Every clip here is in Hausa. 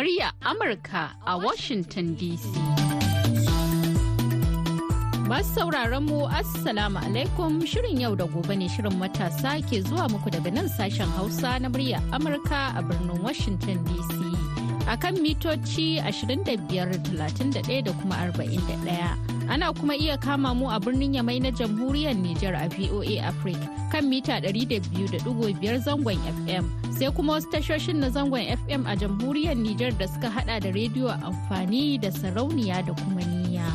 murya Amurka a Washington DC. Masu sauraron mu Assalamu alaikum Shirin yau da gobe ne Shirin matasa ke zuwa muku daga nan sashen Hausa na murya Amurka a birnin Washington DC. A kan mitoci 25,31 da kuma 41. Ana kuma iya kama mu a birnin Yamai na Jamhuriyar Nijar a VOA Africa kan mita 200.5 zangon FM. Sai kuma wasu tashoshin na zangon FM a Jamhuriyar Nijar da suka hada da rediyo amfani da sarauniya da kuma niyya.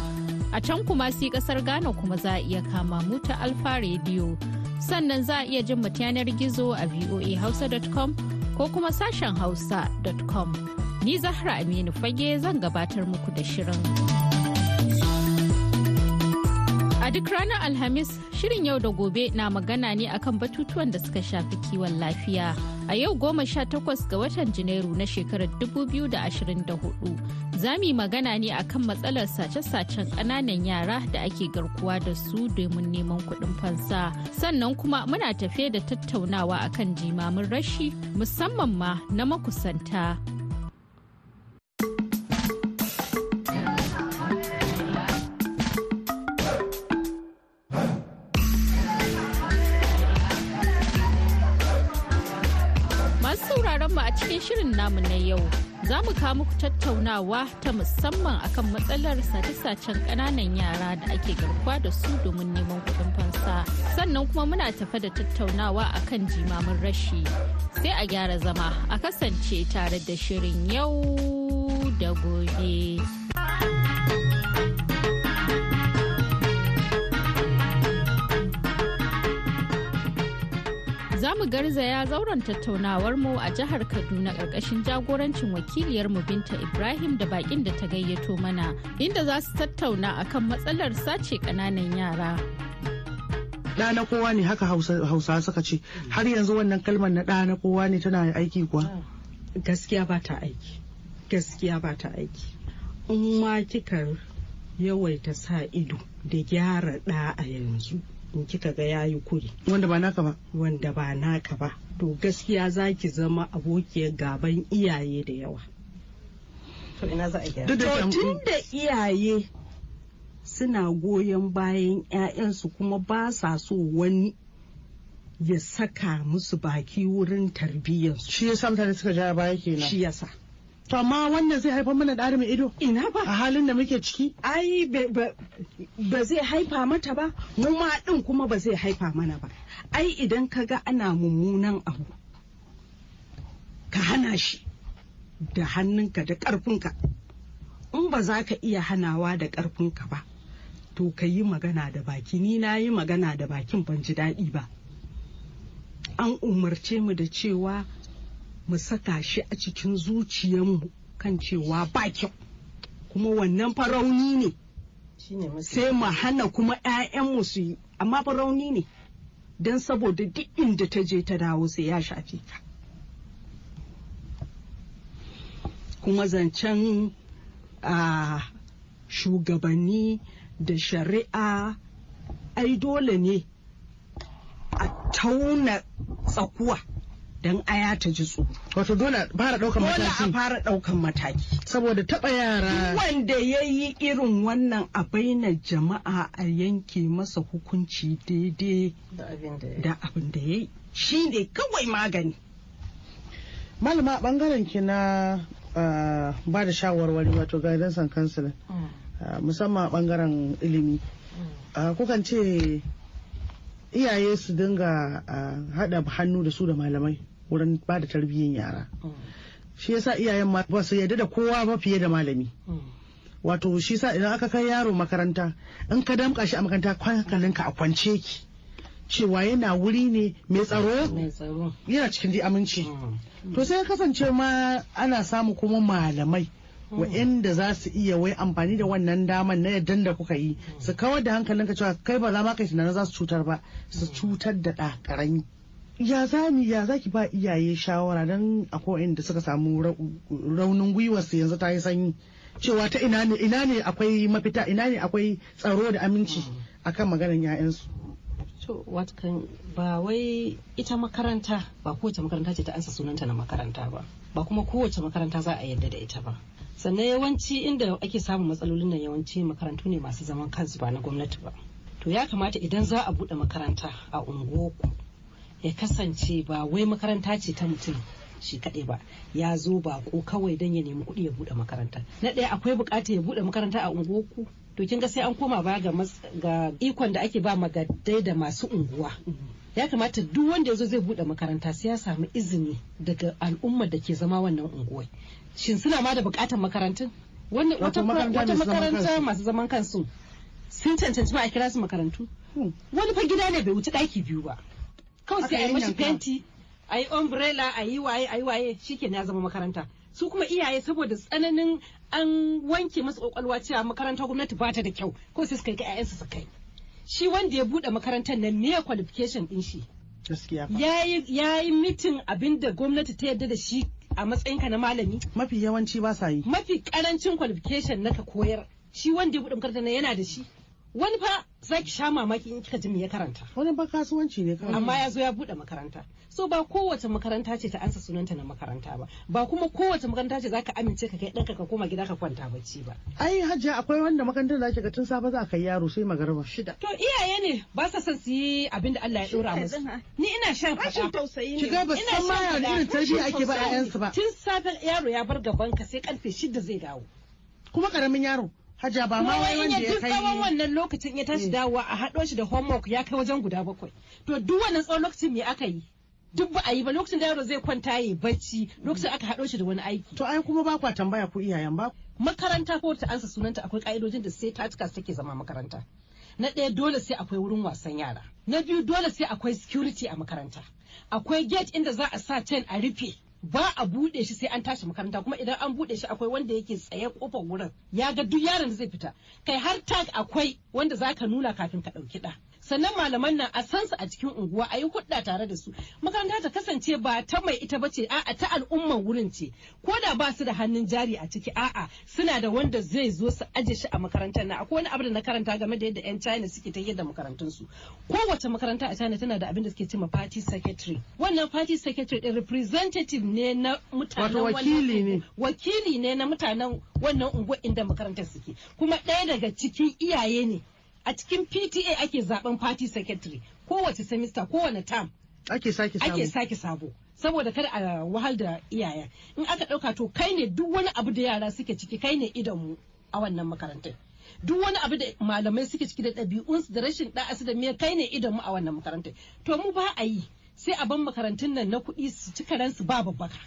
A can kuma si ƙasar Ghana kuma za a iya kama mu ta Alfa Radio. Sannan za a iya jin mu yanar gizo a voahausa.com ko kuma sashen hausa.com. Ni Zahra Aminu Fage zan gabatar muku da shirin. A duk ranar Alhamis, shirin yau da gobe na magana ne akan batutuwan da suka shafi kiwon lafiya. A yau goma sha takwas ga watan Janairu na shekarar 2024. Za mu yi magana ne akan matsalar sace-sacen ƙananan yara da ake garkuwa da su domin neman kuɗin fansa. Sannan kuma muna tafe da tattaunawa akan jimamin rashi musamman ma na makusanta. Cikin shirin namu na yau. Za mu kawo muku tattaunawa ta musamman akan matsalar sace-sacen ƙananan yara da ake garkuwa da su domin neman kuɗin fansa. Sannan kuma muna tafe da tattaunawa akan jimamin rashi. Sai a gyara zama a kasance tare da shirin yau da gobe. Za mu garzaya zauren tattaunawar mu a jihar Kaduna ƙarƙashin jagorancin wakiliyar mu Binta Ibrahim da bakin da ta gayyato mana inda za su tattauna akan matsalar sace ƙananan yara. ɗa na kowa ne haka hausa suka ce. Har yanzu wannan kalmar na ɗa na kowa ne tana aiki kuwa? Gaskiya ba ta aiki. Gaskiya ba ta aiki. In ma kika yawaita sa ido da gyara ɗa a yanzu in kika ga yayi kuri. Wanda ba naka ba? Wanda ba naka ba. To gaskiya za ki zama abokiyar gaban iyaye da yawa. To ina za a gyara? Tun da iyaye suna goyon bayan 'ya'yansu kuma ba sa so wani ya saka musu baki wurin tarbiyyarsu. Shi yasa mutane suka ja baya kenan. Shi yasa. To amma wannan zai haifar mana da mai ido? Ina ba. A halin da muke ciki? Ai ba zai haifa mata ba, mu ma ɗin kuma ba zai haifa mana ba. Ai idan ka ga ana mummunan abu, ka hana shi da hannunka da ƙarfinka. In ba za ka iya hanawa da ƙarfinka ba, to ka yi magana da baki. Ni na yi magana da bakin ban ji daɗi ba. An umarce mu da cewa mu saka shi a cikin zuciyarmu kan cewa ba kyau. Kuma wannan farauni ne. Sai mu hana kuma 'ya'yanmu su yi. Amma farauni ne. Don saboda duk inda ta je ta dawo sai ya shafe ta. Kuma zancen a shugabanni da shari'a ai dole ne a tauna tsakuwa. Don aya ta ji tsoro. Wato dole fara ɗaukan mataki. Dole a fara ɗaukan mataki. Saboda taɓa yara. Wanda ya yi irin wannan a baina jama'a a yanke masa hukunci daidai da abin da ya yi. Shi ne kawai magani. Malama ɓangaren ki na ba da shawarwari wato guidance and counseling musamman a ɓangaren ilimi. Kukan ce iyaye su dinga haɗa hannu da su da malamai wurin ba da tarbiyyar yara. Shi yasa iyayen ma ba su yarda da kowa ba fiye da malami. Wato shi sa idan aka kai yaro makaranta in ka damka shi a makaranta hankalinka a kwance ki cewa yana wuri ne mai tsaro. Yana cikin di aminci. To sai kasance ma ana samu kuma malamai wa'anda za su iya wai amfani da wannan daman na yadda da kuka yi. Su kawar da hankalinka cewa kai ba za ma kai tunanin za su cutar ba. Su cutar da ɗa ƙarami. Ya zami ya zaki ba iyaye shawara don akwai inda suka samu raunin gwiwar su yanzu ta yi sanyi. Cewa ta ina ne ina ne akwai mafita ina ne akwai tsaro da aminci akan maganar 'ya'yansu. To watakan ba wai ita makaranta ba kowace makaranta ce ta ansa sunanta na makaranta ba. Ba kuma kowace makaranta za a yarda da ita ba. Sannan yawanci inda ake samun matsalolin nan yawanci makarantu ne masu zaman kansu ba na gwamnati ba. To ya kamata idan za a buɗe makaranta a unguwarku ya kasance ba wai makaranta ce ta mutum shi kaɗai ba. Ya zo ba ko kawai don ya nemi kuɗi ya buɗe makaranta. Na ɗaya akwai buƙatar ya buɗe makaranta a unguwarku? To kin ga sai an koma baya ga ikon da ake ba magadai da masu unguwa. Ya kamata duk wanda ya zo zai buɗe makaranta sai ya samu izini daga al'ummar da ke zama wannan unguwar. Shin suna ma da buƙatar makarantun? Wata makaranta wata masu zaman makaranta kansu. masu zaman kansu sun cancanci ma a kira su makarantu? Hmm. wani fa gida ne bai wuce ɗaki biyu ba. Kawai sai a yi mashi fenti a yi umbrella a yi waye a yi waye shikenan ya zama makaranta. Su kuma iyaye saboda tsananin an wanke masu ƙwaƙwalwa cewa makarantar gwamnati ba ta da kyau ko sai suka yi ga 'ya'yansu su kai. Shi wanda ya buɗe makarantar nan me qualification din shi? Gaskiya ya yi mitin abin da gwamnati ta yarda da shi a matsayinka na malami? Mafi yawanci ba sa yi. Mafi ƙarancin qualification na ka koyar shi wanda ya buɗe makarantar nan yana da shi? Wani fa za ki sha mamaki in kika ji me ya karanta. Wani ba kasuwanci ne kawai. Amma ya zo ya buɗe makaranta. So ba kowace makaranta ce ta ansa sunanta na makaranta ba. Ba kuma kowace makaranta ce zaka amince ka kai ɗanka ka koma gida ka kwanta bacci ba. Ai hajja akwai wanda makarantar da ake ga tun safe za a kai yaro sai magarba shida. To iyaye ne ba sa son su yi abin da Allah ya dora musu. Ni ina shan rashin faɗa tausayi shiga ne ba Ina san ma irin tarbiyya ake ba Rashin ƴaƴansu ba. Tun safe yaro ya bar gaban ka sai ƙarfe shida zai dawo. Kuma ƙaramin yaro. Hajja ba ma wai wanda ya duk tsawon kai wannan lokacin ya tashi Mm. dawowa a haɗo shi da homework ya kai wajen guda bakwai. To duk wannan tsawon lokacin me aka yi? Duk ba a yi ba. Lokacin da yaro zai kwanta ya yi bacci lokacin aka haɗo shi da wani aiki. To ai kuma ba kwa tambaya ku iyayen ba. Makaranta ko ta ansa sunanta akwai ka'idojin da sai ta cika take zama makaranta. Na ɗaya dole sai akwai wurin wasan yara. Na biyu dole sai akwai security a makaranta. Akwai gate inda za a sa chain a rufe. Ba a buɗe shi sai an tashi makaranta. Kuma idan an buɗe shi akwai wanda yake tsaye ƙofar wurin. Ya ga duk yaron da zai fita. Kai har tag akwai wanda za ka nuna kafin ka ɗauki ɗa. Sannan malaman nan a san su a cikin unguwa a yi hudda tare da su. Makaranta ta kasance ba ta mai ita bace a'a ta al'umman wurin ce. Ko da ba su da hannun jari a ciki a'a suna da wanda zai zo su aje shi a makarantar nan. Akwai wani abu da na karanta game da yadda yan China suke ta yadda makarantun su kowace makaranta a China tana da abin da suke cewa party secretary. Wannan party secretary din representative ne na mutanen wakili ne. wakili ne na mutanen wannan unguwa inda makarantar suke. Kuma ɗaya daga cikin iyaye ne a cikin PTA ake zaɓen party secretary. Kowace semester kowane term ake sake samu. ake sake sabo. Saboda kada a wahal da iyayen in aka ɗauka to kai ne duk wani abu da yara suke ciki kai ne idon mu a wannan makarantar. Duk wani abu da malamai suke ciki da ɗabi'unsu da rashin ɗa'asu da me kai ne idon mu a wannan makarantar. To mu ba a yi sai a ban makarantun nan na kuɗi su cika ransu ba babbaka.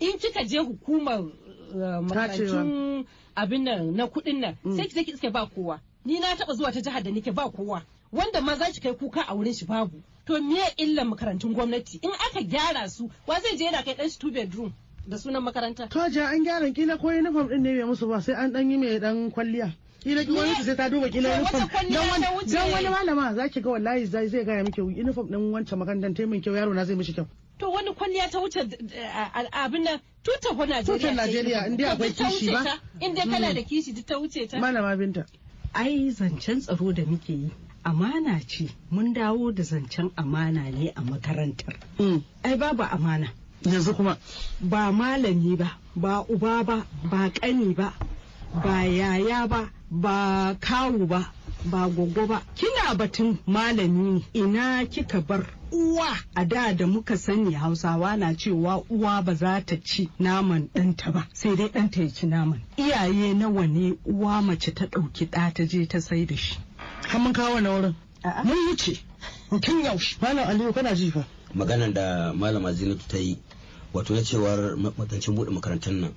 In kika je hukumar uh, makarantun abin nan na kuɗin nan sai ki je ki iske ba kowa. Ni na taɓa zuwa ta jihar da nake ba kowa. Wanda ma za ki kai kuka a wurin shi babu. To me illan makarantun gwamnati? In aka gyara su wa zai je yana kai ɗan shi two bedroom da sunan makaranta? To ja an gyara. Kila ko uniform din ne bai musu ba sai an dan yi mai dan kwalliya. Kila ki wani sai ta duba kila uniform. Dan wani ta dan wani malama zaki ga wallahi zai zai ga miki uniform din wancan makarantar tai min kyau yaro na zai mishi kyau. To wani kwalliya ta wuce abin nan tutar Najeriya Tutar. Najeriya, in dai To, akwai ta kishi ba. ta. in dai kana da kishi ta wuce ta. Malama binta. Ai zancen tsaro da muke yi amana ce. Mun dawo da zancen amana ne a makarantar. Mm. ai babu amana. Yanzu kuma? Ba malami ba ba uba ba ba ƙani ba ba yaya ba ba kawu ba. Ba gogo ba. Kina batun malami ina kika bar uwa? A da da muka sani hausawa na cewa uwa ba za ta ci naman ɗanta ba sai dai ɗanta ya ci naman. Iyaye nawa ne uwa mace ta ɗauki ɗa ta je ta sai da shi? Mun kawo na wurin. Mun wuce. Tun yaushe. Malam aliyu kana ji fa? Maganan da malama zinatu ta yi wato na cewar matancin buɗe makarantar nan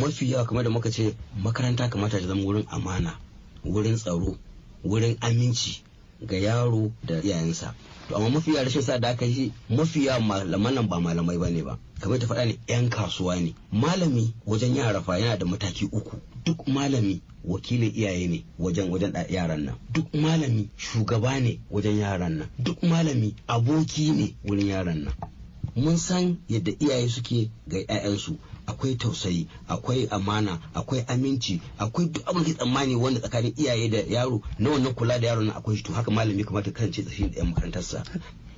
mafi yawa kamar da muka ce makaranta kamata ta zama wurin amana wurin tsaro. Wurin aminci ga yaro da iyayensa. To amma mafi yawa rashin sa da aka yi mafi yawa malaman nan ba malamai ba ne ba. Kamar ta faɗa ne yan kasuwa ne. Malami wajen yara fa yana da mataki uku. Duk malami wakilin iyaye ne wajen wajen yaran nan. Duk malami shugaba ne wajen yaran nan. Duk malami aboki ne wurin yaran nan. Mun san yadda iyaye suke ga 'ya'yansu. Akwai tausayi akwai amana akwai aminci akwai duk abin da tsammani wanda tsakanin iyaye da yaro na wannan kula da yaro na akwai shi. To haka malami kamata kasance tsakanin da yan makarantarsa.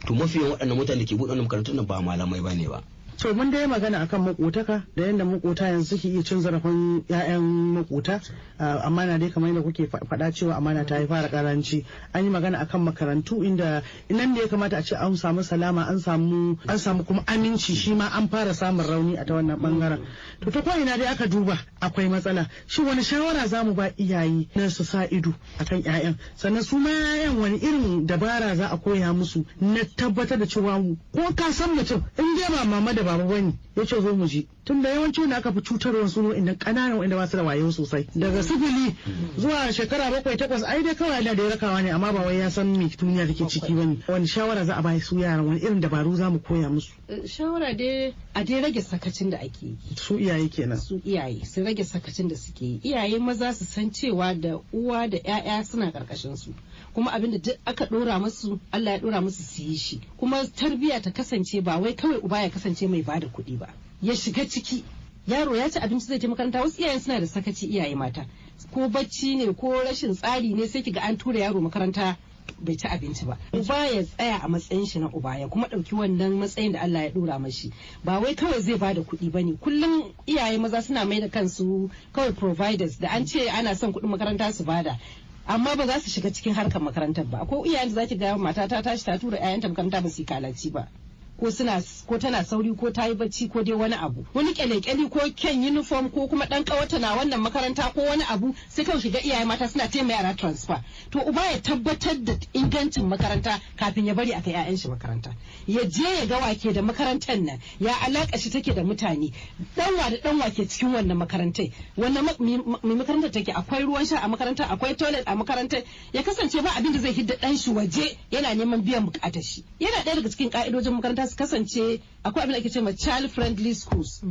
To mafi yawan waɗannan mutane da ke buɗe wannan makarantun nan ba malamai ba ne ba. To mun dai magana akan makotaka da yadda makota yanzu suke iya cin zarafin 'ya'yan makota. Amana dai kamar yadda kuke faɗa cewa amana ta yi fara karanci an yi magana akan makarantu inda nan da ya kamata a ce an samu salama an samu an samu kuma aminci shi ma an fara samun rauni a ta wannan ɓangaren to ta ina dai aka duba akwai matsala. Shi wani shawara za mu ba iyaye na su sa ido akan 'ya'yan sannan su ma 'ya'yan wani irin dabara za a koya musu na tabbatar da cewa ko ka san mutum in dai ba mama da baba ba ne. Ya ce zo mu je tun da yawanci wanda aka fi cutarwa su inda ƙananan wanda ba su da wayo sosai. Daga sifili zuwa shekara bakwai takwas ai dai kawai da ya rakawa ne amma ba wai ya san me duniya take ciki ba ne. Wani shawara za a ba su yaran wani irin dabaru za mu koya musu? Shawara dai a dai rage sakacin da ake yi. Su iyaye kenan. Su iyaye su rage sakacin da suke yi. Iyaye maza su san cewa da uwa da 'ya'ya suna ƙarƙashin su. Kuma abin da aka dora musu Allah ya dora musu su yi shi. Kuma tarbiyya ta kasance ba wai kawai uba ya kasance mai ba da kuɗi ba. Ya shiga ciki. Yaro ya ci abinci zai je makaranta wasu iyayen suna da sakaci iyaye mata. Ko bacci ne ko rashin tsari ne sai kiga an tura yaro makaranta bai ci abinci ba. Uba ya tsaya a matsayin shi na uba ya kuma ɗauki wannan matsayin da Allah ya dora mashi. Ba wai kawai zai ba da kuɗi ba ne kullum iyaye maza suna mai da kansu kawai providers da an ce ana son kuɗin makaranta su ba da amma ba za su shiga cikin harkar makarantar ba. Ko iyayen da zaki ga mata ta tashi ta tura 'ya'yanta makaranta ba su yi kalaci ba. Ko suna ko tana sauri ko ta yi bacci ko dai wani abu. Wani kyale-kyale ko kyan uniform ko kuma dan ƙawata na wannan makaranta ko wani abu sai kawai shiga iyaye mata suna taimaka yara transfer. To uba ya tabbatar da ingancin makaranta kafin ya bari aka ƴaƴan shi makaranta. Ya je ya ga wake da makarantar nan ya alaka shi take da mutane. Danwa da danwa ke cikin wannan makarantai. Wannan makarantar take? Akwai ruwan sha a makaranta akwai toilet a makarantar ya kasance ba abin da zai hidda dan shi waje yana neman biyan buƙatar shi. Yana ɗaya daga cikin ka'idojin makaranta su kasance akwai abin da ake cewa child friendly schools.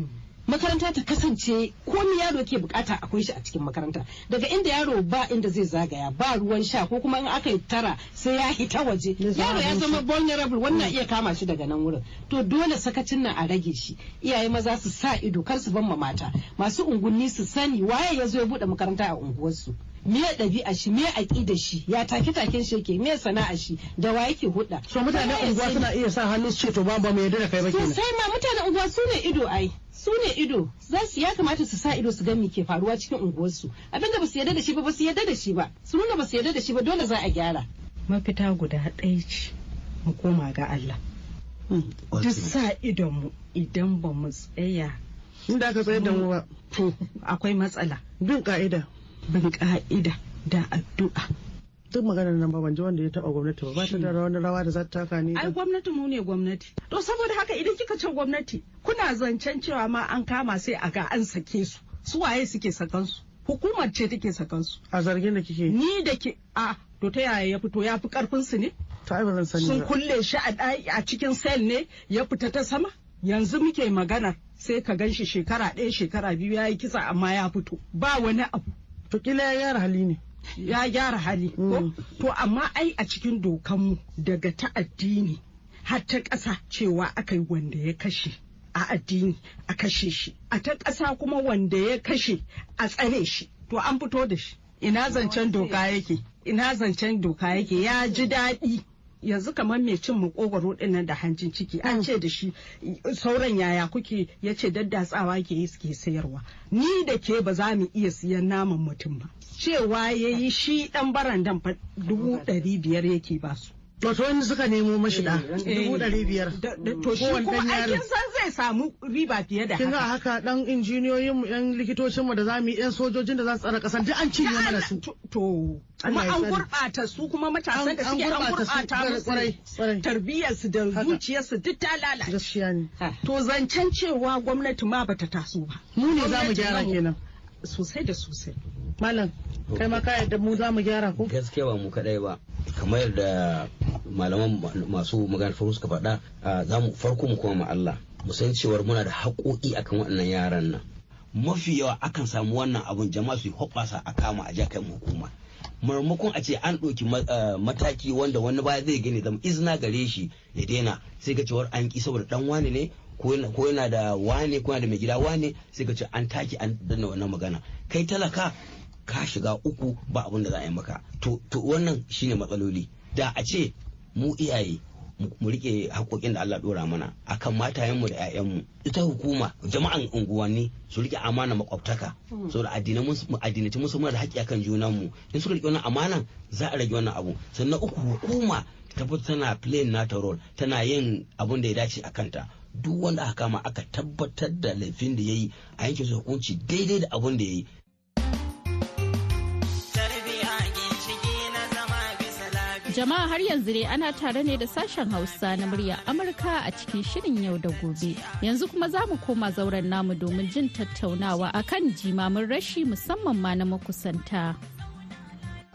Makaranta ta kasance komi yaro ke buƙata akwai shi a cikin makaranta. Daga inda yaro ba inda zai zagaya ba ruwan sha ko kuma in aka yi tara sai ya hita waje. Yaro ya zama vulnerable wannan iya kama shi daga nan wurin. To dole sakacin nan a rage shi. Iyaye maza su sa ido kar su ban mata. Masu ungunni su sani waye ya zo ya buɗe makaranta a unguwarsu. Me ɗabi'a shi? Me aƙida shi? Ya take taken shi yake? Me sana'a shi? Da wa yake hudda so mutanen unguwa suna iya sa hannu su ce to ba ba mu yarda da kai ba kenan. Sai ma mutanen unguwa su ne ido ai. Su ne ido. Za su ya kamata su sa ido su ga me ke faruwa cikin unguwarsu. Abinda ba su yarda da shi ba ba su yarda da shi ba. Su nuna ba su yarda da shi ba dole za a gyara. Mafita guda ɗaya ce. Mu koma ga Allah. Duk sa idonmu idan ba mu tsaya inda aka tsayar da mu ba. To akwai matsala. Bin ka'ida bin ka'ida da addu'a. Duk maganar nan ba ban ji wanda ya taba gwamnati ba. Ba ta da wani rawa da za ta taka ni ai gwamnati mu ne gwamnati. To saboda haka idan kika ce gwamnati kuna zancen cewa ma an kama sai a ga an sake su. Su waye suke sakan su? Hukumar ce take sakan su. A zargin da kike ni da ke a to ta yaya ya fito? Ya fi ƙarfin su ne? Ta ai ba zan sani sun kulle shi a a cikin sel ne ya fita ta sama? Yanzu muke magana sai ka gan shi shekara ɗaya shekara biyu ya yi kisa amma ya fito. Ba wani abu. To kila ya gyara hali ne. Ya gyara hali ko? Mm. to amma ai a cikin dokanmu daga ta addini har ta ƙasa cewa aka yi wanda ya kashe a addini a kashe shi. A ta ƙasa kuma wanda ya kashe a tsare shi. To an fito da shi. Ina zancen doka yake? Ina zancen doka yake? Ya ji daɗi. Yanzu kamar mai cin makogwaro ɗin nan da hancin ciki an ce da shi sauran yaya kuke? Ya ce daddatsawa ke yi suke sayarwa. Ni da ke ba za mu iya siyan naman mutum ba. Cewa ya yi shi dan barandan fa dubu ɗari biyar yake ba su. Wato wani suka nemo mashi da Eh, dubu ɗari biyar. To shi kuma aikin san zai samu riba fiye da kin ga haka. haka dan injiniyoyin mu yan likitocin mu da za mu yi yan sojojin da za su tsara kasan duk an cinye mana su. To- kuma an gurɓata su kuma matasan An- da suke an gurɓata su, musu ƙwarai, ƙwarai. tarbiyyarsu da Haka. zuciyarsu duk ta lalace. Gaskiya ne. To zancen cewa gwamnati ma bata taso ba. Mu ne za mu Gwamnati gyara kenan. Sosai da sosai. Malam kai ma ka yadda mu za mu gyara ko? Gaskiya ba mu kadai ba. Kamar yadda malaman ma- masu magana farko suka faɗa a, za mu farko mu koma ma Allah. Mu san cewar muna da haƙoƙi akan waɗannan yaran nan. Mafi yawa akan samu wannan abun jama'a su yi hoɓɓasa a kama a ja kai mu hukuma. Marmakon a ce an ɗauki eh, mataki wanda wani baya zai gani zama izina gare shi ya daina sai ga cewar an ki saboda dan wani ne ko yana da wane ko yana da mai gida wane sai ka ce an take an danna wannan magana. Kai talaka ka shiga uku ba abin da za a yi maka. To wannan shine matsaloli. Da a ce mu iyaye mu- mu riƙe haƙoƙin da Allah dora mana akan matayenmu da 'ya'yanmu ita hukuma jama'an unguwanni su riƙe amana makwabtaka saboda addinai san muna da haƙƙi akan junanmu. In suka riƙe wannan amanan za a rage wannan abu. Sannan uku hukuma ta tabbata tana playing nata role tana yin abun da ya dace a kanta. Duk wanda aka kama aka tabbatar da laifin da ya yi a yanke su hukunci daidai da abun da ya yi. Jama'a har yanzu dai ana tare ne da sashen Hausa na murya Amurka a cikin shirin yau da gobe. Yanzu kuma za mu koma zauren namu domin jin tattaunawa akan jimamin rashi musamman ma na makusanta.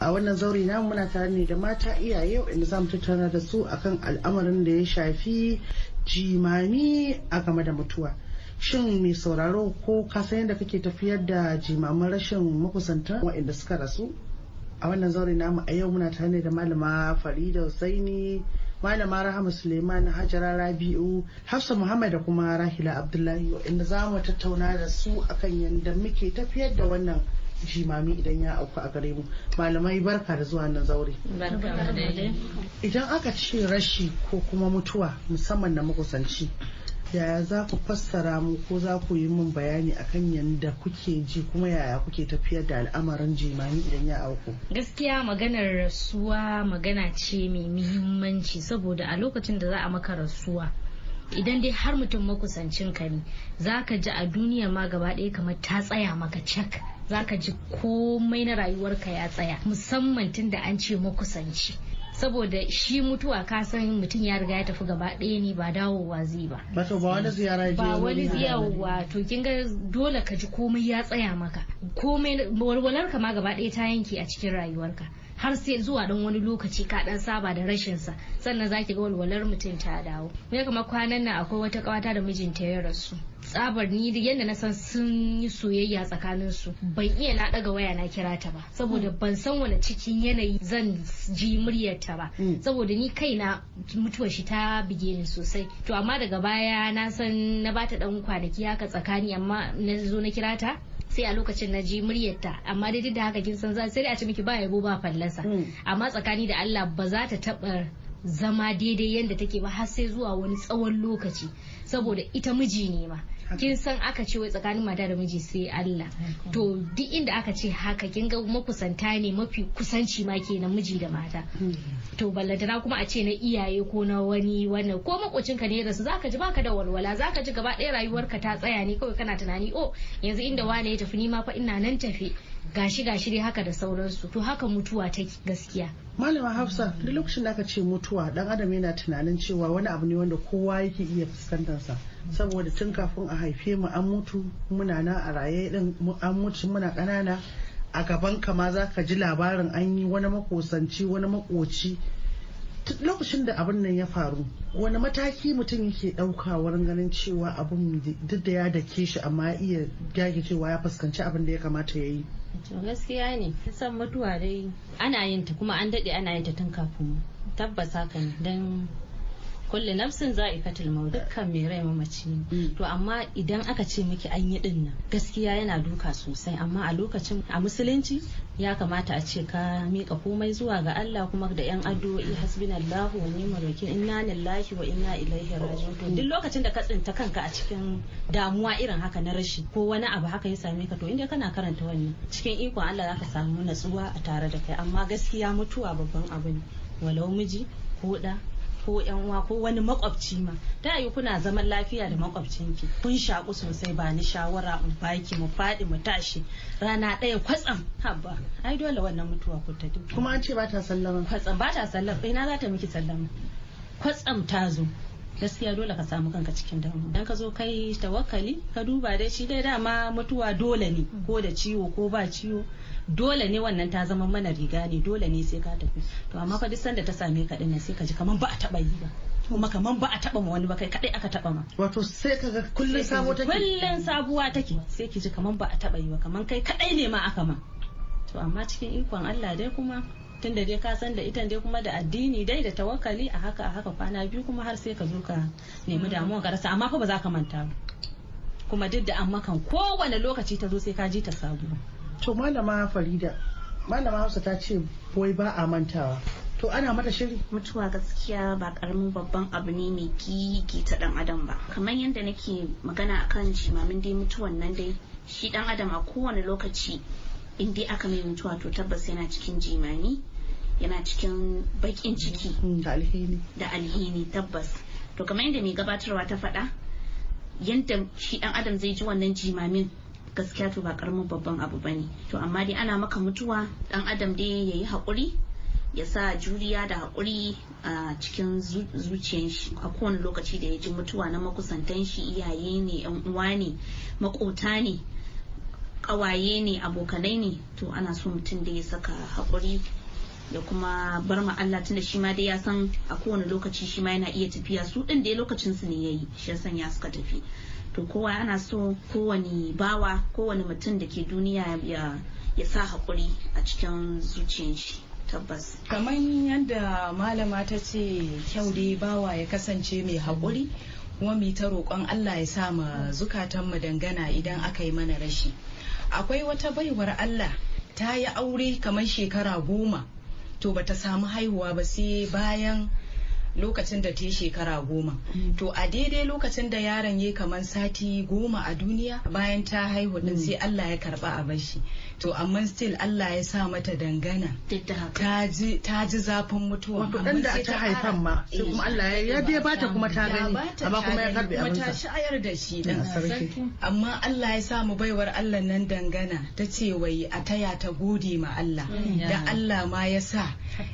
a wannan zauri namu muna tare ne da mata iyaye inda za mu tattauna da su akan al'amarin da ya shafi jimami a game da mutuwa shin mai sauraro ko ka san yadda kake tafiyar da jimamin rashin makusanta waɗanda suka rasu a wannan zauri namu a yau muna tare da malama farida husaini malama rahama suleiman hajara rabi'u hafsa muhammad da kuma rahila abdullahi waɗanda za mu tattauna da su akan yadda muke tafiyar da wannan jimami idan ya auku a gare mu. Malamai barka da zuwa nan zaure. Idan aka ce rashi ko kuma mutuwa musamman na makusanci yaya za ku fassara mu ko za ku yi min bayani akan yadda kuke ji kuma yaya kuke tafiyar da al'amarin jimami idan ya auku? Gaskiya maganar rasuwa magana ce mai muhimmanci saboda a lokacin da za a maka rasuwa idan dai har mutum makusancin ka ne za ka ji a duniya ma gaba ɗaya kamar ta tsaya maka cak. Za ka ji komai na rayuwarka ya tsaya musamman tun da an ce makusanci. Saboda shi mutuwa ka san mutum ya riga ya tafi gaba ɗaya ne ba dawowa zai ba. Wato ba wani ziyara ya ba wani to kin ga dole ka ji komai ya tsaya maka. Komai walwalar ka ma gaba ɗaya ta yanke a cikin rayuwarka. Har sai zuwa dan wani lokaci ka dan saba da rashin sa. Sannan zaki ga walwalar mutum ta dawo. Me kamar kwanan nan akwai wata ƙawata da mijinta ya rasu. Tsabar ni da yadda na san sun yi soyayya tsakanin su ban iya na daga waya na kira ta ba. Saboda ban san wani cikin yanayi zan ji muryarta ba. Mm. saboda ni kaina mutuwar shi ta bige ni sosai. To amma daga baya na san na bata dan kwanaki haka tsakani amma na zo na kira ta sai a lokacin na ji muryarta. Amma dai duk da haka kin san sai dai a ce miki ba yabo ba fallasa. Mm. amma tsakani da Allah ba za ta taba zama daidai yadda take ba har sai zuwa wani tsawon lokaci. Saboda ita miji ne ma. Kin san aka ce wai tsakanin mata da miji sai Allah. To duk inda aka ce haka kin ga makusanta ne mafi kusanci ma kenan miji da mata. To ballantana kuma a ce na iyaye ko na wani wannan ko makocinka ne da su zaka ji baka da walwala zaka ji gaba ɗaya rayuwarka ta tsaya ne kawai kana tunani oh yanzu inda wane ya tafi ni ma fa ina nan tafe. Gashi gashi dai haka da sauransu. To haka mutuwa take gaskiya. Malama hafsa duk lokacin da aka ce mutuwa dan adam yana tunanin cewa wani abu ne wanda kowa yake iya fuskantarsa. Saboda tun kafin a haife mu an mutu muna nan a raye din an mutu muna ƙanana. A gaban ka ma za ka ji labarin an yi wani makosanci wani makoci. Lokacin da abin nan ya faru wani mataki mutum yake ɗauka wurin ganin cewa abin duk da ya dake shi amma ya iya gyage cewa ya fuskanci abin da ya kamata ya yi. Gaskiya ne, san mutuwa dai ana yin ta kuma an daɗe ana yin ta tun kafin mu. tabbas haka ne don kulle nafsin za'iqatul maut dukkan mai rai mamaci ne. Mm. to amma idan aka ce miki an yi ɗin nan gaskiya yana duka sosai. Amma a lokacin a musulunci ya kamata a ce ka mika komai zuwa ga Allah kuma da yan addu'o'i. Hasbinallahu wa ni'mal wakil. Inna lillahi wa inna ilaihi raji'un. To duk lokacin da ka tsinta kanka a cikin damuwa irin haka na rashi ko wani abu haka ya same ka to inda kana karanta wannan cikin ikon Allah zaka samu natsuwa a tare da kai. Amma gaskiya mutuwa babban abu ne. Walau miji ko da ko yan uwa ko wani makwabci ma ta yi kuna zaman lafiya da makwabcinki. Kun shaku sosai ba ni shawara in baki mu faɗi mu tashi. Rana ɗaya kwatsam haba ai dole wannan mutuwa ku ta kuma an ce ba ta sallama. Kwatsam ba ta sallama ina za ta miki sallama? Kwatsam ta zo. Gaskiya dole ka samu kanka cikin damu dan ka zo kai tawakkali ka duba dai shi dai dama mutuwa dole ne ko da ciwo ko ba ciwo. Dole ne wannan ta zama mana riga ne dole ne sai ka tafi. To amma fa duk sanda ta same ka ɗin nan sai ka ji kaman ba a taba yi ba. Kuma kaman ba a taba ma wani ba kai kadai aka taba ma. Wato sai ka ga kullum sabo take. kullun sabuwa take. Sai ki ji kaman ba a taba yi ba kaman kai kadai ne ma aka ma. To amma cikin ikon Allah dai kuma tunda dai ka san da ita dai kuma da addini dai da tawakkali a haka a haka kwana biyu kuma har sai ka zo ka nemi damuwa ka rasa. Amma fa ba za ka manta ba. Kuma duk da an makan kowane lokaci ta zo sai ka ji ta sabuwa. To malama farida malama hausa ta ce wai ba a mantawa. To ana mata shiri? Mutuwa gaskiya ba ƙaramin babban abu ne mai gigi ta dan adam ba. Kamar yadda nake magana akan jimamin dai mutuwan nan dai shi dan adam a kowane lokaci in dai aka mai mutuwa to tabbas yana cikin jimami yana cikin bakin ciki. Mm, da alheri. Da alhini tabbas. To kamar yadda mai gabatarwa ta faɗa yadda shi dan adam zai ji wannan jimamin gaskiya to ba ƙaramin babban abu ba ne. To amma dai ana maka mutuwa dan adam dai yayi haƙuri ya sa juriya da haƙuri a cikin zu- zuciyar shi. A kowane lokaci da ya ji mutuwa na makusantan shi iyaye ne yan uwa ne makota ne ƙawaye ne abokanai ne to ana so mutum da ya saka haƙuri da kuma bar ma Allah tunda shi ma dai ya san a kowane lokaci shi ma yana iya tafiya. Su din da lokacin su ne yayi shi ya sanya suka tafi. To kowa ana so kowane bawa kowane mutum da ke duniya ya ya sa haƙuri a cikin zuciyar shi tabbas. Kamar yadda malama ta ce kyau dai bawa ya kasance mai haƙuri kuma mai ta roƙon Allah ya sa ma zukatanmu dangana idan aka yi mana rashi. Akwai wata baiwar Allah ta yi aure kamar shekara goma. To bata samu haihuwa ba sai bayan lokacin da ta yi shekara goma. To a daidai lokacin da yaron ya kamar sati goma a duniya bayan ta haihu din sai Allah ya karɓa a bashi to amma still Allah ya sa mata dangana. Ta ji zafin mutuwa. Wato dan da ta haifan ma sai kuma Allah ya ya bata kuma ta gani bata amma kuma ya karɓe kuma ta shayar da shi din. Amma Allah ya samu baiwar Allah nan dangana ta ce wai a taya ta gode ma Allah. Da Allah ma ya sa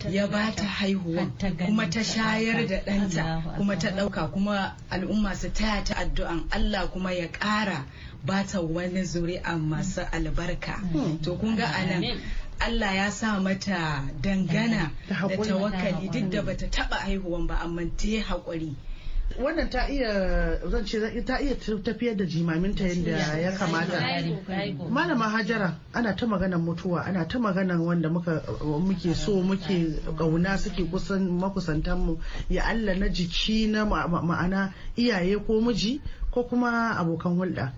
ya ba ta haihuwa kuma ta shayar da ɗanta kuma ta ɗauka kuma al'umma su taya ta addu'an Allah kuma ya ƙara ba ta wani zuri'a masu albarka. To kun ga a nan Allah ya sa mata dangana Da tawakkali duk da bata taɓa haihuwan ba amma ta yi haƙuri. Wannan ta iya zan ce ta iya tafiyar da jimaminta yadda ya kamata. malama hajara ana ta maganan mutuwa ana ta maganan wanda muke so muke ƙauna suke kusan makusantan mu. Ya Allah na jiki na ma- ma- ma'ana iyaye ko miji ko kuma abokan hulɗa.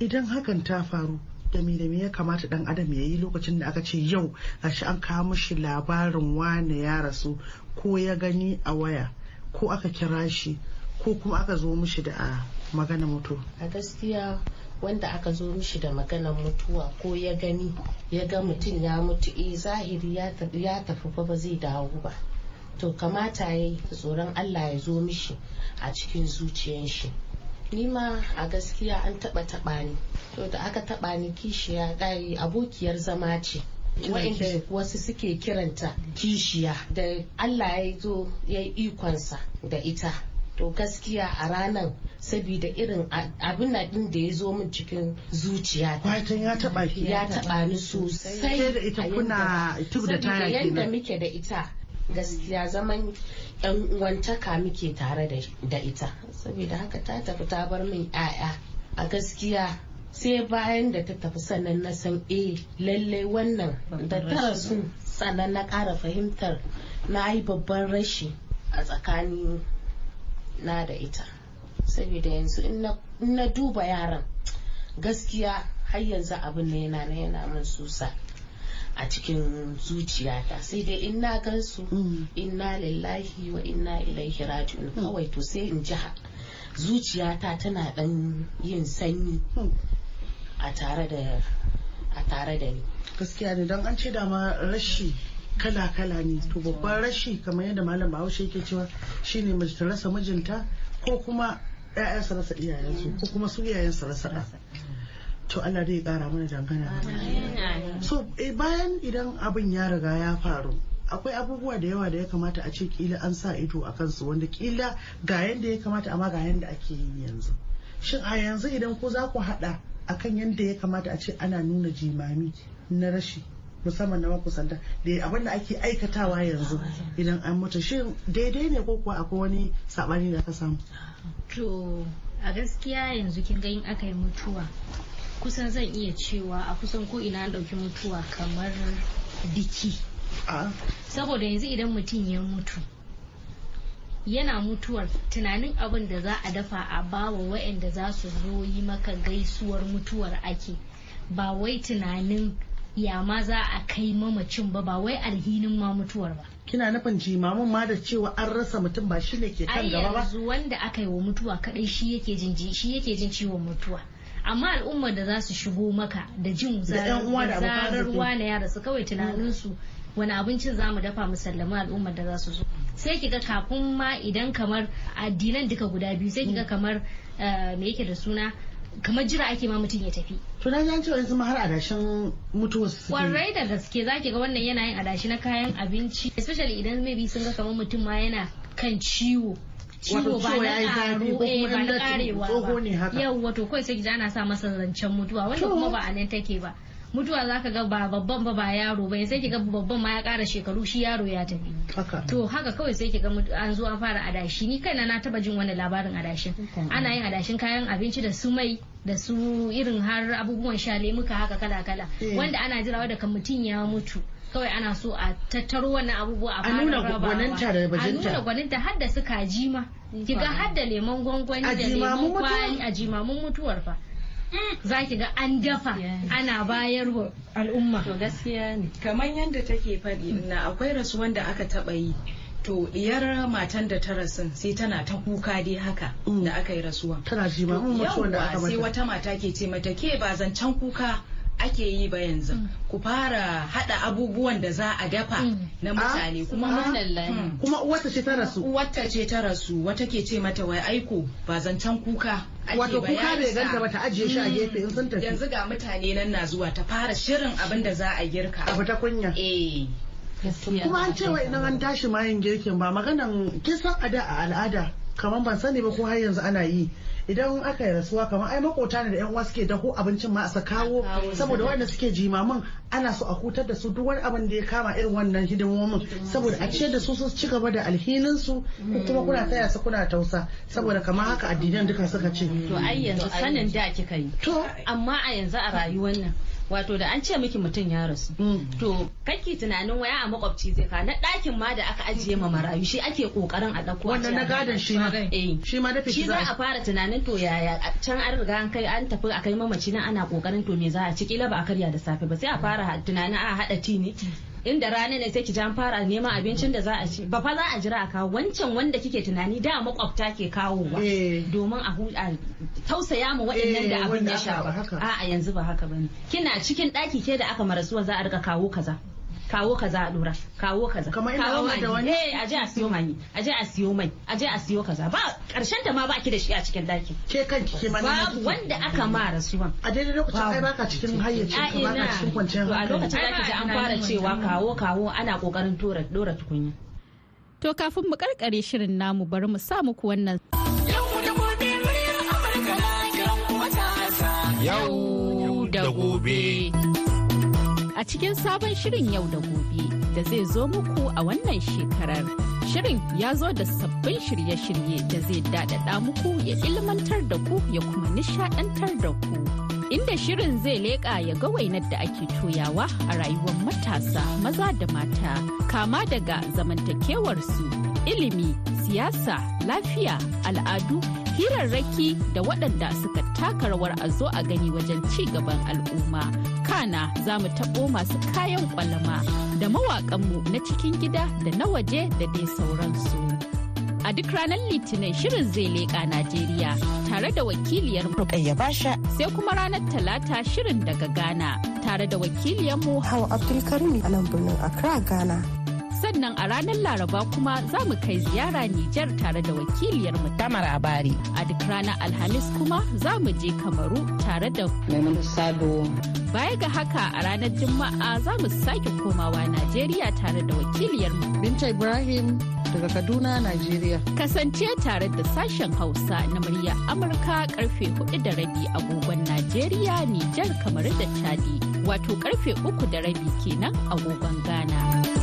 Idan hakan ta faru da me da me ya kamata dan adam ya yi lokacin da aka ce yau gashi an kawo mishi labarin wane ya rasu ko ya gani a waya ko aka kira shi ko kuma aka zo mishi da magana mutu a gaskiya wanda aka zo mishi da maganar mutuwa ko ya gani ya ga mutum ya mutu eh zahiri ya tafi fa ba zai dawo ba. To kamata ya yi tsoron Allah ya zo mishi a cikin zuciyar shi. Ni ma a gaskiya an taba taba ni. To da aka taba ni kishiya ɗari abokiyar zama ce. Wa'inda wasu suke kiranta kishiya. Da Allah ya zo ya yi ikonsa da ita. To gaskiya a ranar saboda irin abin na din da ya zo min cikin zuciya Fatan ya taɓa ki. ya taba ni sosai. Da ita a kuna tub da taya yanda muke da ita gaskiya zaman yan uwantaka muke tare da- da ita. Saboda haka ta tafi ta bar min 'ya'ya a gaskiya sai bayan da ta tafi sannan na san eh lallai wannan da ta rasu sannan na ƙara fahimtar na yi babban rashi a tsakanin na da ita. Saboda yanzu in na- duba yaran gaskiya har yanzu abin na yana na yana min susa a cikin zuciyata. Sai dai in na gansu inna lillahi wa inna ilaihi raji'un. Kawai to sai in ji zuciyata tana dan yin sanyi a tare da a tare da ni. Gaskiya ne don an ce dama rashi kala-kala ne. To babban rashi kamar yadda malam bahaushe yake cewa shine mace rasa mijinta ko kuma 'ya'yansa rasa iyayensu ko kuma su iyayensa rasa ɗa. To Allah dai ya kara mana dangana. So eh, bayan idan abin ya riga ya faru akwai abubuwa da yawa da ya kamata a ce kila an sa ido a kansu wanda kila ga yanda ya kamata amma ga yanda ake yi yanzu. Shin a yanzu idan ko za ku haɗa akan yanda ya kamata a ce ana nuna jimami na rashi? Musamman na makusanta. Da abin da ake aikatawa yanzu idan an mutu shin daidai ne ko kuwa akwai wani saɓani da ka samu? To a gaskiya yanzu kin ga in aka yi mutuwa kusan zan iya cewa a kusan ko ina an ɗauki mutuwa kamar biki. Saboda yanzu idan mutum ya mutu yana mutuwar tunanin abin da za a dafa a bawa waɗanda za su zo yi maka gaisuwar mutuwar ake. Ba wai tunanin ya ma za a kai mamacin ba ba wai alhinin ma mutuwar ba. Kina nufin jimamin ma da cewa an rasa mutum ba shine ke kan gaba ba? yanzu wanda aka yi wa mutuwa kadai shi yake jin ji- shi yake jin ciwon mutuwa. Amma al'ummar da za su shigo maka da jin zarar arziki. wane ya rasu kawai tunaninsu wani abincin za mu dafa musallama al'ummar da za su zo? Sai kiga kafin ma idan kamar addinan duka guda biyu sai kiga kamar eh, me yake da suna? Kamar jira ake ma mutum ya tafi. To na ji an ce wani ma har adashin mutuwar su ƙwarai da gaske zaki ga wannan yana yin adashi na kayan abinci especially idan maybe sun ga kamar mutum ma yana kan ciwo. Ciwo ba na eh ba na karewa tsoho ne haka. ba yau wato kawai sai ki ana sa masa zancen mutuwa wanda kuma ba a nan take ba. Mutuwa zaka ga ba babban ba ba yaro ba sai ki ga babban ma ya kara shekaru shi yaro ya tafi. To haka kawai sai ki ga an zo an fara adashi. Ni kaina na taba jin wani labarin adashin. Ana yin adashin kayan abinci da su mai da su irin har abubuwan sha lemuka haka kala kala. Eh. wanda ana jirawa da kan mutum ya mutu kawai ana so a tattaro wannan abubuwa a A fara nuna rabawa. gwaninta da a bajinta. nuna gwaninta har da su kaji ma. Kiga har da lemon gwangwani A da lemon kwali a jimamin mutuwar fa. Za ki ga an dafa ana bayarwa al'umma. To gaskiya ne. Kamar yadda take faɗi na akwai rasuwan da aka taɓa yi. To diyar matan da ta rasu sai tana ta kuka dai haka Mm. da aka yi rasuwa tana da aka Yawwa, sai wata mata ke ce mata ke ba zancen kuka ake yi ba yanzu. Ku fara hada abubuwan da za a dafa na mutane. Kuma Ah. Mm. kuma uwarta ce ta rasu. Wata ce ta rasu. Wata ke ce mata wai aiko ba zancen kuka ake wato kuka ya bai ganta ba ta ajiye shi a Mm. gefe in sun tafi. Yanzu ga mutane nan na zuwa ta fara shirin abin da za a girka. Abu ta kunya. Eh. Kuma an ce wa idan an tashi mayin girkin ba maganan kisan a da a al'ada kamar ban sani ba ko har yanzu ana yi idan aka yi rasuwa kamar ai makota ne da yan uwa suke daho abincin ma a kawo saboda wanda suke jimamin ana so a hutar da su duk wani abin da ya kama irin wannan hidimomin saboda a ce da su su ci gaba da alhinin su kuma kuna taya su kuna tausa saboda kamar haka addinan duka suka ce. To ai yanzu sanin da kika yi. To amma a yanzu a rayuwar nan wato da an ce miki mutum ya rasu to kake tunanin waya a makwabci zai ka na ɗakin ma da aka ajiye ma marayu shi ake ƙoƙarin a ɗauko wannan na gadon shi ma. eh. Shi ma dafe shi za a fara tunanin to yaya can an riga an kai an tafi a kai mamaci nan ana ƙoƙarin to me za a ci? Kila ba a karya da safe ba sai a fara tunanin a hada ti ne. Inda rana ne sai ki ji an fara neman abincin da za a ci. Ba fa za a jira a kawo. Wancan wanda kike tunani da makwabta ke kawowa Eh. domin a tausaya ma waɗannan Eh, da abin wanda ya aka ba a yanzu ba haka ba ne. Kina cikin ɗaki ke da aka marasuwa za a riga kawo kaza. Kawo kaza a dora kawo kaza. Kamar inda kawo da wani- eh aje a siyo magi aje a siyo mai aje a siyo kaza. Ba ƙarshen ta ma ba ki da shi a cikin ɗaki ke kanki ke ma na babu wanda aka ma rasuwan. A daidai lokacin ai baka cikin hayyacin ka baka ina cikin kwanciyar to a hankali. lokacin zaki ji an fara cewa kawo kawo ana ƙoƙarin tora dora tukunya. To kafin mu karkare shirin namu bari mu sa muku wannan. Yau da gobe. A cikin sabon shirin yau da gobe da zai zo muku a wannan shekarar. Shirin ya zo da sabbin shirye-shirye da zai daɗaɗa muku ya ilmantar da ku ya kuma nishaɗantar da ku. Inda shirin zai leƙa ya ga wainar da ake toyawa a rayuwar matasa maza da mata, kama daga zamantakewarsu, ilimi, siyasa, lafiya, al'adu, hirarraki da waɗanda suka taka rawar a zo a gani wajen ci gaban al'umma. Kana za mu taɓo masu kayan ƙwalama da mawaƙanmu na cikin gida da na waje da dai sauransu. A duk ranar Litinin shirin zai leƙa Najeriya tare da wakiliyar Rukayya Basha. sai kuma ranar Talata shirin daga Ghana tare da wakiliyarmu Hawa Abdulkarim a nan birnin Accra, Ghana. Sannan a ranar Laraba kuma za mu kai ziyara Nijar tare da wakiliyarmu Tamar Abari. A duk ranar Alhamis kuma za mu je Kamaru tare da Maimunu Sado. Baya ga haka a ranar Juma'a za mu sake komawa Najeriya tare da wakiliyarmu Binta Ibrahim daga Kaduna, Najeriya. Kasance tare da sashen Hausa na murya Amurka ƙarfe huɗu da rabi agogon Najeriya, Nijar, Kamaru da Chadi. Wato ƙarfe uku da rabi kenan agogon Ghana.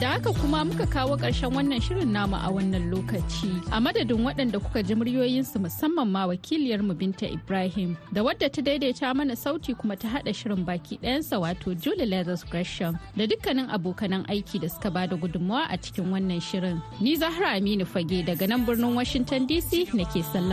Da haka kuma muka kawo ƙarshen wannan shirin namu a wannan lokaci. A madadin waɗanda kuka ji muryoyinsu musamman ma wakiliyarmu Binta Ibrahim da wadda ta daidaita mana sauti kuma ta haɗa shirin baki ɗayansa wato Julie Leathers Gresham da dukkanin abokanan aiki da suka ba da gudunmawa a cikin wannan shirin. Ni Zahra Aminu Fage daga nan birnin Washington DC nake sallama.